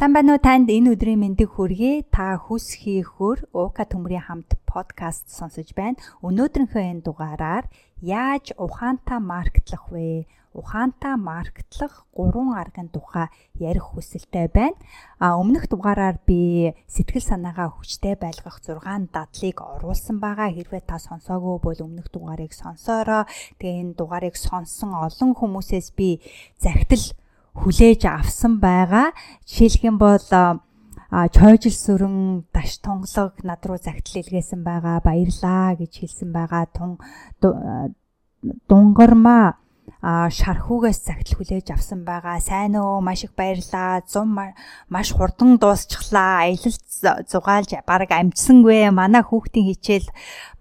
Сайн байна уу танд энэ өдрийн мэндийг хүргэе. Та хүс хийхөр Уука төмрийн хамт подкаст сонсож байна. Өнөөдрийнхөө энэ дугаараар яаж ухаантай маркетлах вэ? Ухаантай маркетлах гурван аргын тухай ярих хүсэлтэй байна. А өмнөх дугаараар би сэтгэл санаагаа хүчтэй байлгах 6 дадлыг оруулсан байгаа. Хэрвээ та сонсоогүй бол өмнөх дугаарыг сонсоороо. Тэгээ энэ дугаарыг сонссон олон хүмүүсээс би захидал хүлээж авсан байгаа. Жишээлх юм бол а чойжл сүрэн даш тунгалаг над руу загтал илгээсэн байгаа баярлаа гэж хэлсэн байгаа тун дунгармаа шархуугаас загтал хүлээж авсан байгаа. Сайн уу? Маш их баярлаа. Зум маш хурдан дуусчихлаа. Аялалт зугаалж баг амжсангүй. Манай хүүхдийн хичээл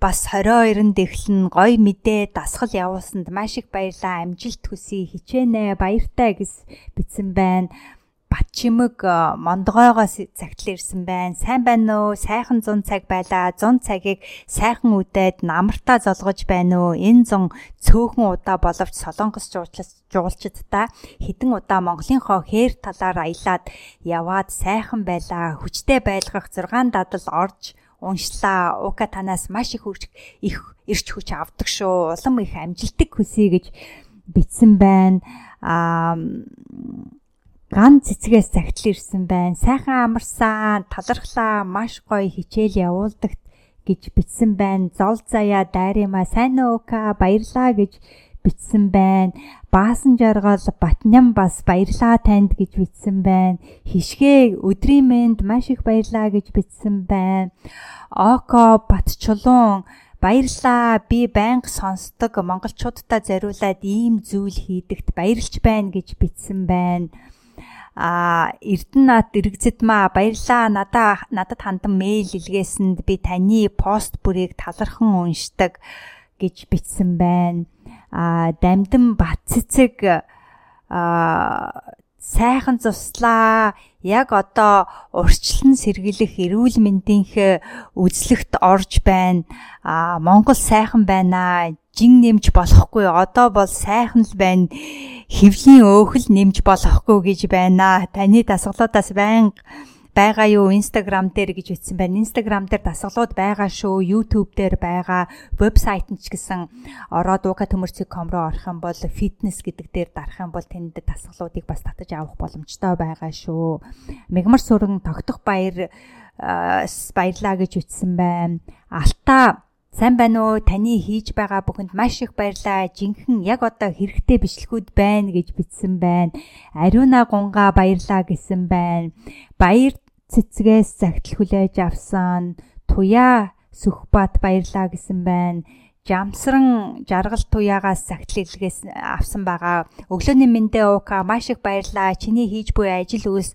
бас 22-нд эхлэн гой мэдээ дасгал явуулсанд маш их баярлаа. Амжилт хүсье. Хичээнэ. Баяртай гэс бичсэн байна. Батчимэг мондгойгоос цагтл ирсэн байна. Сайн байна уу? Сайхан 100 цаг байлаа. 100 цагийг сайхан үдээд намартаа золгож байна уу? Энэ 100 цөөхөн удаа боловч Солонгос жуулчдаа хідэн удаа Монголынхоо хээр талаар аялаад яваад сайхан байлаа. Хүчтэй байлгах 6 дадал орж уншлаа. Ука танаас маш их их ирч хүч авдаг шүү. Улам их амжилтыг хүсье гэж бичсэн байна. Аа ган цэцгээс загтал ирсэн байна. Сайхан амарсан, талархлаа, маш гоё хичээл явуулдаг гэж бичсэн байна. Зол заяа дайрыма сайн уука баярлаа гэж бичсэн байна. Баасан жаргал Батням бас баярлаа танд гэж бичсэн байна. Хишгээ өдрийн мэнд маш их баярлаа гэж бичсэн байна. Око Батчулуун Баярлаа. Би байнга сонсдог монголчуудаа зориулаад ийм зүйл хийдэгт баярлж байна гэж бичсэн байна а Эрдэнэт дэрэгзэд маа баярлаа надаа надад хандан мэйл илгээсэнд би таны пост бүрийг талархан уншдаг гэж бичсэн байна. А дамдын бат цэцэг а сайхан туслаа. Яг одоо урьдчилан сэргийлэх эрүүл мэндийнх үзлэгт орж байна. А Монгол сайхан байна. Жин нэмж болохгүй. Одоо бол сайхан л байна хэвлийн өөхөл нэмж болохгүй гэж байна. Таны дасгалуудаас байнга байгаа юу Instagram дээр гэж ütсэн байна. Instagram дээр дасгалууд байгаа шүү. YouTube дээр байгаа. Вебсайт нь ч гэсэн ороод uka.com руу орох юм бол fitness гэдэг дээр дарах юм бол тэнд дасгалуудыг бас татаж авах боломжтой байгаа шүү. Мегмар сүрэн тогтох баяр баярлаа гэж ütсэн байна. Алта Сайн байна уу? Таны хийж байгаа бүхэнд маш их баярлалаа. Жинхэнэ яг одоо хэрэгтэй бичлэгүүд байна гэж бичсэн байна. Ариуна гунга баярлаа гэсэн байна. Баяр цэцгээс загтал хүлээж авсан. Туяа Сүхбат баярлаа гэсэн байна. Жамсран жаргал туяагаас загтал илгээс авсан байгаа. Өглөөний мэндэ уука маш их баярлаа. Чиний хийж буй ажил үйлс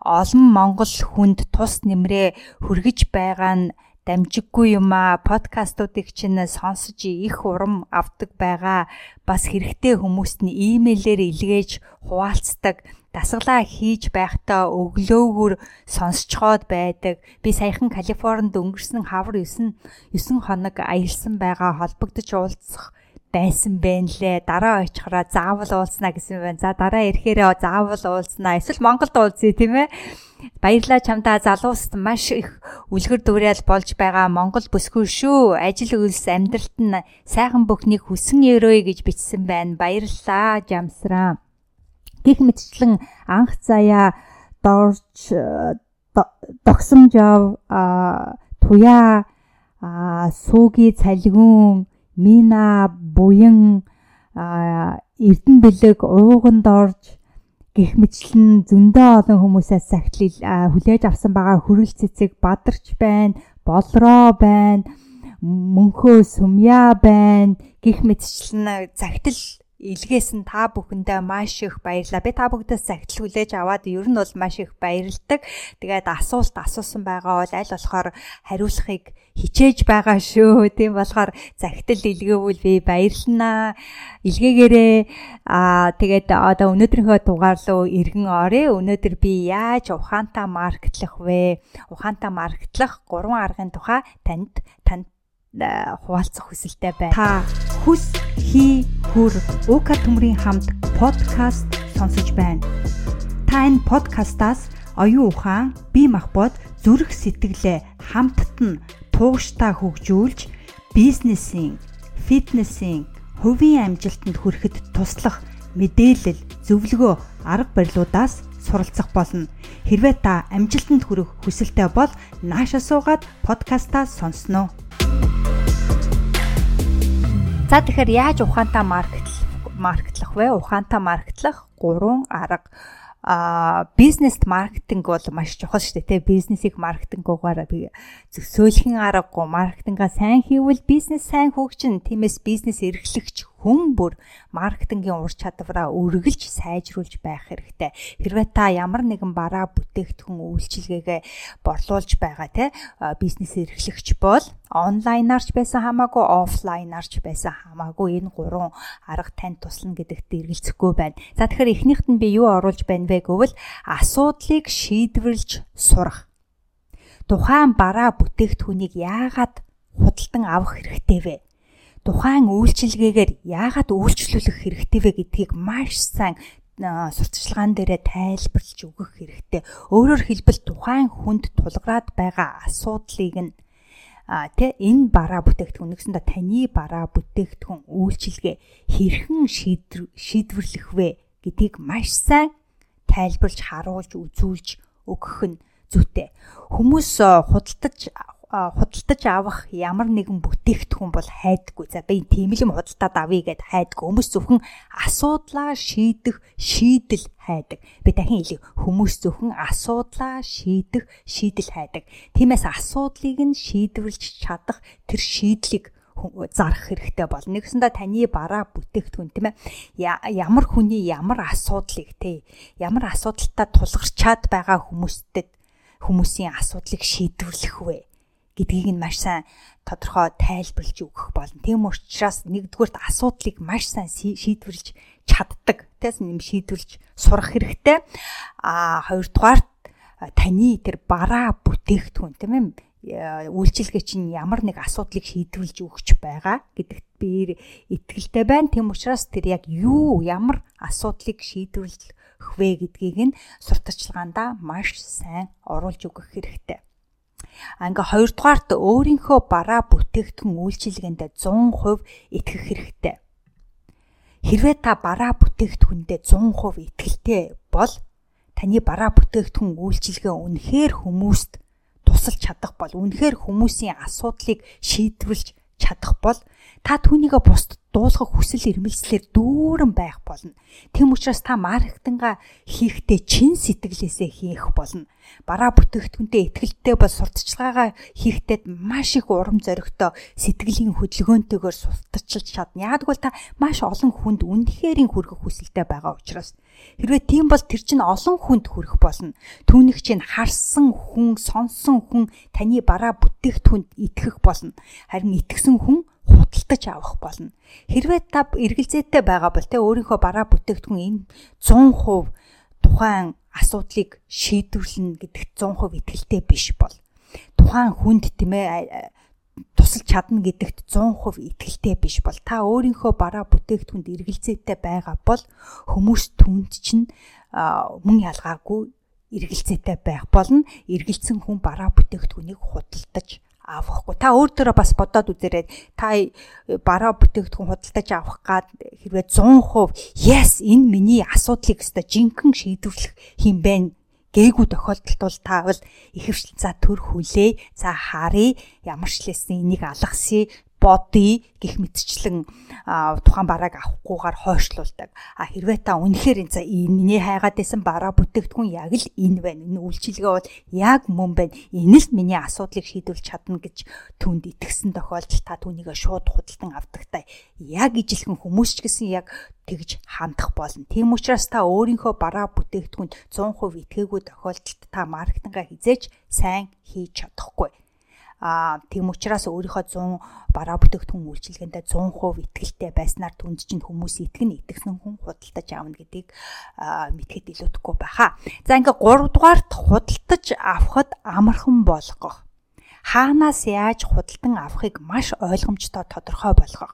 олон монгол хүнд тус нэмрээ хүргэж байгаа нь дамжиггүй юм а подкастуудыг чинь сонсож их урам авдаг байгаа. Бас хэрэгтэй хүмүүст нь имэйлээр илгээж хуваалцдаг дасгалаа хийж байхдаа өглөөгөр сонсцоход байдаг. Би саяхан Калифорнид өнгөрсөн хавар 9 9 хоног аялсан байгаа холбогдож уулзах байсан байна лээ. Дараа очихороо заавал уулзнаа гэсэн байна. За дараа ирэхээрээ заавал уулзнаа. Эсвэл Монголд уулзъя тийм ээ. Баярлалаа чамдаа залууст маш их үлгэр дуурайл болж байгаа Монгол бүсгүй шүү. Ажил үйлс амьдралт нь сайхан бүхнийг хүсэн өрөөе гэж бичсэн байна. Баярлалаа жамсраа. Гэх мэтчлэн анх заяа дорж догсомжов а туяа а сууги цалгиун Мина буян Эрдэн бэлэг ууганд орж гих мэтлэн зөндөө олон хүмүүсээс сахилил хүлээж авсан байгаа хөрөл цэцэг бадарч байна, болроо байна, мөнхөө сүмья байна гих мэтчлэн загтал илгээс нь та бүхэндээ маш их баярлалаа. Би та бүгдээс загтал хүлээж аваад ер нь бол маш их баярлдаг. Тэгээд асуулт асуусан байгаа бол аль болохоор хариулахыг хичээж байгаа шүү. Тийм болохоор загтал илгээвэл би баярлнаа. Илгээгээрээ аа тэгээд одоо өнөөдрийнхөө дугаар руу эргэн оръё. Өнөөдөр би яаж ухаантай маркетлах вэ? Ухаантай маркетлах гурван аргын тухай танд танд хуваалцах хүсэлтэй байна. Та хүс хий хүр УК төмрийн хамт подкаст сонсож байна. Та энэ подкастаас оюун ухаан, бие махбод, зүрх сэтгэлээ хамтд нь тууштай хөгжүүлж бизнесийн, фитнесийн, хувийн амжилтанд хүрэхэд туслах мэдээлэл, зөвлөгөө, арга барилуудаас суралцах болно. Хэрвээ та амжилтанд хүрэх хүсэлтэй бол нааша суугаад подкастаа сонсноо. За тэгэхээр яаж ухаантай маркетлах маркетлах вэ? Ухаантай маркетлах 3 арга а бизнес маркетинг бол маш чухал шүү дээ. Бизнесийг маркетингуугаар би зөвсөөлхийн аргагүй маркетингаа сайн хийвэл бизнес сайн хөгжин. Тиймээс бизнес эрхлэгч хүн бүр маркетингийн ур чадвараа өргөлж сайжруулж байх хэрэгтэй. Хэрвээ та ямар нэгэн бараа бүтээгдэхүүн үйлчилгээгээ борлуулж байгаа те бизнес эрхлэгч бол онлайнаарч байсан хамаагүй офлайнаарч байсан хамаагүй энэ гурван арга танд туслана гэдэгт эргэлзэхгүй байна. За тэгэхээр эхнийхт нь би юу оруулж байна вэ гэвэл асуудлыг шийдвэрлэж сурах. Тухайн бараа бүтээгдэхүүнийг яагаад худалдан авах хэрэгтэй вэ? Тухайн үйлчилгээгээр яагаад үйлчлүүлэх хэрэгтэй вэ гэдгийг маш сайн сурталчилгаан дээрээ тайлбарлаж өгөх хэрэгтэй. Өөрөөр хэлбэл тухайн хүнд тулгараад байгаа асуудлыг нь а тэ энэ бараа бүтээгдэхүүн нэгсэндээ таны бараа бүтээгдэхүүн үйлчилгээ хэрхэн шийдвэрлэх вэ гэдгийг маш сайн тайлбарлаж харуулж үзүүлж өгөх нь зүйтэй. Хүмүүс худалдаж худалдаж авах ямар нэгэн бүтээгдэхүүн бол хайдаггүй. За би тийм л юм худалдаад авъя гэд хайдаггүй. Хүмүүс зөвхөн асуудлаа шийдэх шийдэл хайдаг. Би дахин хэлье. Хүмүүс зөвхөн асуудлаа шийдэх шийдэл хайдаг. Тиймээс асуудлыг нь шийдвэрлэж чадах тэр шийдлийг зарах хэрэгтэй бол нэгсэндээ таны бараа бүтээгдэхүүн тийм ээ ямар хүний ямар асуудлыг те ямар асуудалтай тулгарчаад байгаа хүмүүстэд хүмүүсийн асуудлыг шийдвэрлэх вэ гэдгийг нь маш сайн тодорхой тайлбарлаж өгөх болно. Тийм учраас нэгдүгürt асуудлыг маш сайн шийдвэрлэж чаддаг. Тэс нэм шийдвэрлэж сурах хэрэгтэй. А хоёрдугаарт таны тэр бараа бүтээгдэхүүн тийм ээ үйлчилгээ чинь ямар нэг асуудлыг шийдвэрлэж өгч байгаа гэдэгт би итгэлтэй байна. Тэм учраас тэр яг юу ямар асуудлыг шийдвэрлэх вэ гэдгийг нь сурталчилгаандаа маш сайн оруулж өгөх хэрэгтэй. Ингээ хоёрдугаарт өөрийнхөө бараа бүтээгдэхүүн үйлчилгээнд 100% итгэх хэрэгтэй. Хэрвээ та бараа бүтээгдэхүүндээ 100% итгэлтэй бол таны бараа бүтээгдэхүүн үйлчилгээ үнэхээр хүмүүст тусалж чадах бол үнэхээр хүмүүсийн асуудлыг шийдвэрлэж чадах бол та түүнийгээ бусдад дуулах хүсэл эрмэлзлэр дүүрэн байх болно. Тэм учраас та маркетинга хийхдээ чин сэтгэлээсээ хийх болно. Бараа бүтээгдэхүүнтэй ихтгэлтэй бол сурталчилгаагаа хийхдээ маш их урам зоригтой сэтгэлийн хөдөлгөөнтэйгээр сурталчилж чадна. Яг бол та маш олон хүнд үнэхэрийн хүргэх хүсэлтэй байгаа учраас хэрвээ тийм бол тэр чинь олон хүнд хүрэх болно. Түүнийг чинь харсан хүн, сонсон хүн таны бараа бүтээгдэхүүнд итгэх болно. Харин итгэсэн хүн худалдаж авах болно. Хэрвээ та эргэлзээтэй байгаа бол тэ өөрийнхөө бараа бүтээгдэхүүн энэ 100% тухайн асуудлыг шийдвэрлэнэ гэдэгт 100% итгэлтэй биш бол тухайн хүнд тийм ээ тусалж чадна гэдэгт 100% итгэлтэй биш бол та өөрийнхөө бараа бүтээгдэхүүнд эргэлзээтэй байгаа бол хүмүүс түнд чинь мөн ялгаагүй эргэлзээтэй байх болно. Эргэлзсэн хүн бараа бүтээгдэхүүнийг худалдаж авахгүй. Та өөр төрөө бас бодоод үзээрэй. Та бараа бүтээгдэхүүн худалдаж авах гад хэрвээ 100% yes энэ миний асуудлыг өстой жинхэнэ шийдвэрлэх юм байна гээгүй тохиолдолд бол та бол ихэвчлэн за төр хүлээ за харъя ямар ч лээсэн энийг алгасъя бодъё гих мэтчлэн тухайн барааг авахгүйгээр хойшлуулдаг. А хэрвээ та үнэхээр энэ за миний хайгаад байсан бараа бүтээгдэхүүн яг л энэ байна. Энэ үйлчилгээ бол яг мөн байна. Энэ л миний асуудлыг шийдвэрлэж чадна гэж түнд итгэсэн тохиолдолд та түүнийг шууд худалдан авдагтай. Яг ижилхэн хүмүүс ч гэсэн яг тэгж хандах болно. Тийм учраас та өөрийнхөө бараа бүтээгдэхүүнд 100% итгээгүй тохиолдолд та маркетинга хизээж сайн хийж чадахгүй а тийм учраас өөрийнхөө 100 бараа бүтээгдэхүүн үйлчилгээндээ 100% итгэлтэй байснаар түнд чинь хүмүүс итгэн итгэсэн хүн худалдаж аавна гэдгийг мэдхэд илүүдэхгүй байхаа. За ингээ 3 дугаарт худалдаж авахд амархан болгох хаанаас яаж худалдан авахыг маш ойлгомжтой тодорхой болгох.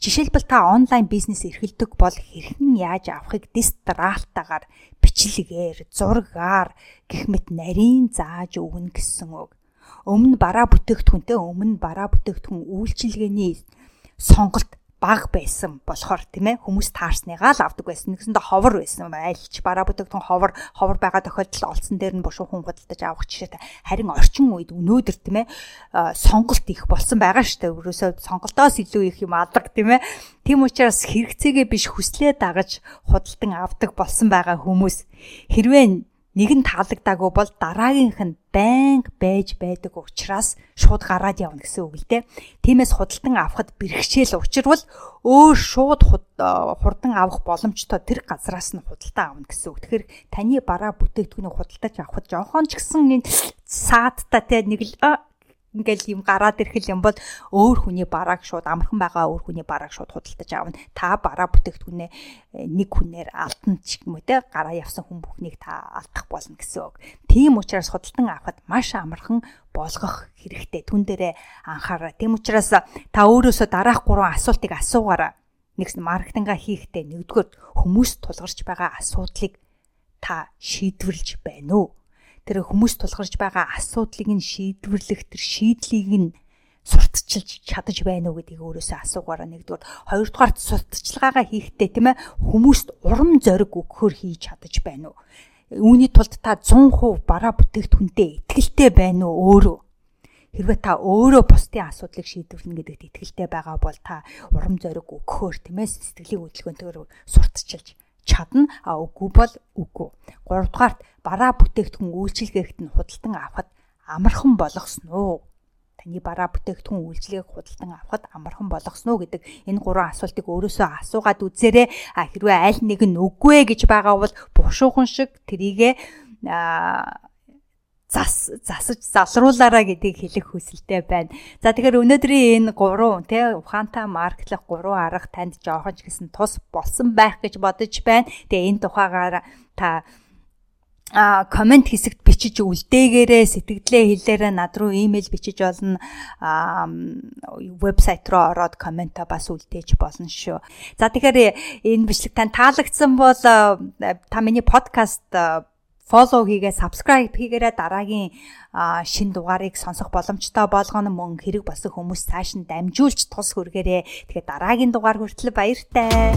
Жишээлбэл та онлайн бизнес эрхэлдэг бол хэрхэн яаж авахыг дистралтаагаар бичлэгээр, зургаар гэх мэт нарийн зааж өгнө гэсэн үг. Өмнө бараа бүтээгдэхүүнтэй өмнө бараа бүтээгдэхүүн үйлчилгээний сонголт баг байсан болохоор тийм ээ хүмүүс таарсныгаа л авдаг байсан. Нэгсэндээ ховор байсан. Айлч бараа бүтээгдэхүүн ховор ховор байгаа тохиолдолд олцсон дээр нь бушуухан худалдаж авах жишээтэй. Харин орчин үед өнөөдөр тийм ээ сонголт их болсон байгаа шүү дээ. Өөрөөсөө сонголтоос илүү их юм алга тийм ээ. Тийм учраас хэрэгцээгээ биш хүслээ дагаж худалдан авдаг болсон байгаа хүмүүс хэрвээ нэг нь таалагдаагүй бол дараагийнх нь байнга байж байдаг учраас шууд гараад явна гэсэн үг л дээ. Тиймээс худалдан авахд бэрхшээл учирвал өөр шууд хурдан авах боломжтой тэр газраас нь худалдаа авна гэсэн үг. Тэгэхээр таны бараа бүтээгдэхүүнийг худалдаж авахд жоохон ч гэсэн энэ саадтай те нэг л ингээл юм гараад ирэх юм бол өөр хүний барааг шууд амархан байгаа өөр хүний барааг шууд худалдаж аавна. Та бараа бүтээгдэхүүнээ э, нэг хүнээр алтан ч юм уу те гараа явсан хүн бүхнийг та алдах болно гэсэн үг. Тийм учраас худалдан авахд маш амархан болгох хэрэгтэй. Түн дээрээ анхаараа. Тийм учраас та өөрөөсөө дараах гурван асуултыг асуугаараа. Нэгс маркетинга хийхдээ нэгдүгээр хүмүүс тулгарч байгаа асуудлыг та шийдвэрлэж байна уу? Тэр хүмүүс тулгарч байгаа асуудлыг нь шийдвэрлэх тэр шийдлийг нь сурталчилж чадаж байна уу гэдгийг өөрөөсөө асуугаараа нэгдүгээр хоёрдугаар сурталчилгаагаа хийхдээ тийм ээ хүмүүст урам зориг өгөхөөр хийж чадаж байна уу? Үүний тулд та 100% бараа бүтээгдэхүүнтэй итгэлтэй байна уу? Өөрөө. Хэрвээ та өөрөө бусдын асуудлыг шийдвэрлэнэ гэдэгт итгэлтэй байгаа бол та урам зориг өгөхөөр тийм ээ сэтгэлийн хөдөлгөөнтэйгээр сурталчилж чадна а үгүй бол үгүй. Гуравдугаарт бараа бүтээгдэхүүн үйлчилгээхт нь худалдан авахд амархан болгосноо? Таны бараа бүтээгдэхүүн үйлчилгээг худалдан авахд амархан болгосноо гэдэг энэ гурван асуултыг өөрөөсөө асуугаад үзээрэй. А хэрвээ аль нэг нь үгүй гэж байгаа бол бушуухан шиг трийгээ зас засаж залруулаараа гэдгийг хэлэх хүсэлтэй байна. За тэгэхээр өнөөдрийн энэ гурван тий ухаантай маркетлах гурван арга танд жоохон ч гэсэн тус болсон байх гэж бодож байна. Тэгээ энэ тухайгаар та а комент хэсэгт бичиж үлдээгээрээ сэтгэлдээ хэлээрээ над руу имэйл бичиж болно а вебсайт руу ороод коммента бас үлдээж болно шүү. За тэгэхээр энэ бичлэг тань таалагдсан бол та миний подкаст follow хийгээ subscribe хийгээрэй дараагийн шин дугаарыг сонсох боломжтой болгоно мөн хэрэг болсон хүмүүс цааш нь дамжуулж тус хүргээрэй. Тэгэхээр дараагийн дугаар хүртэл баяртай.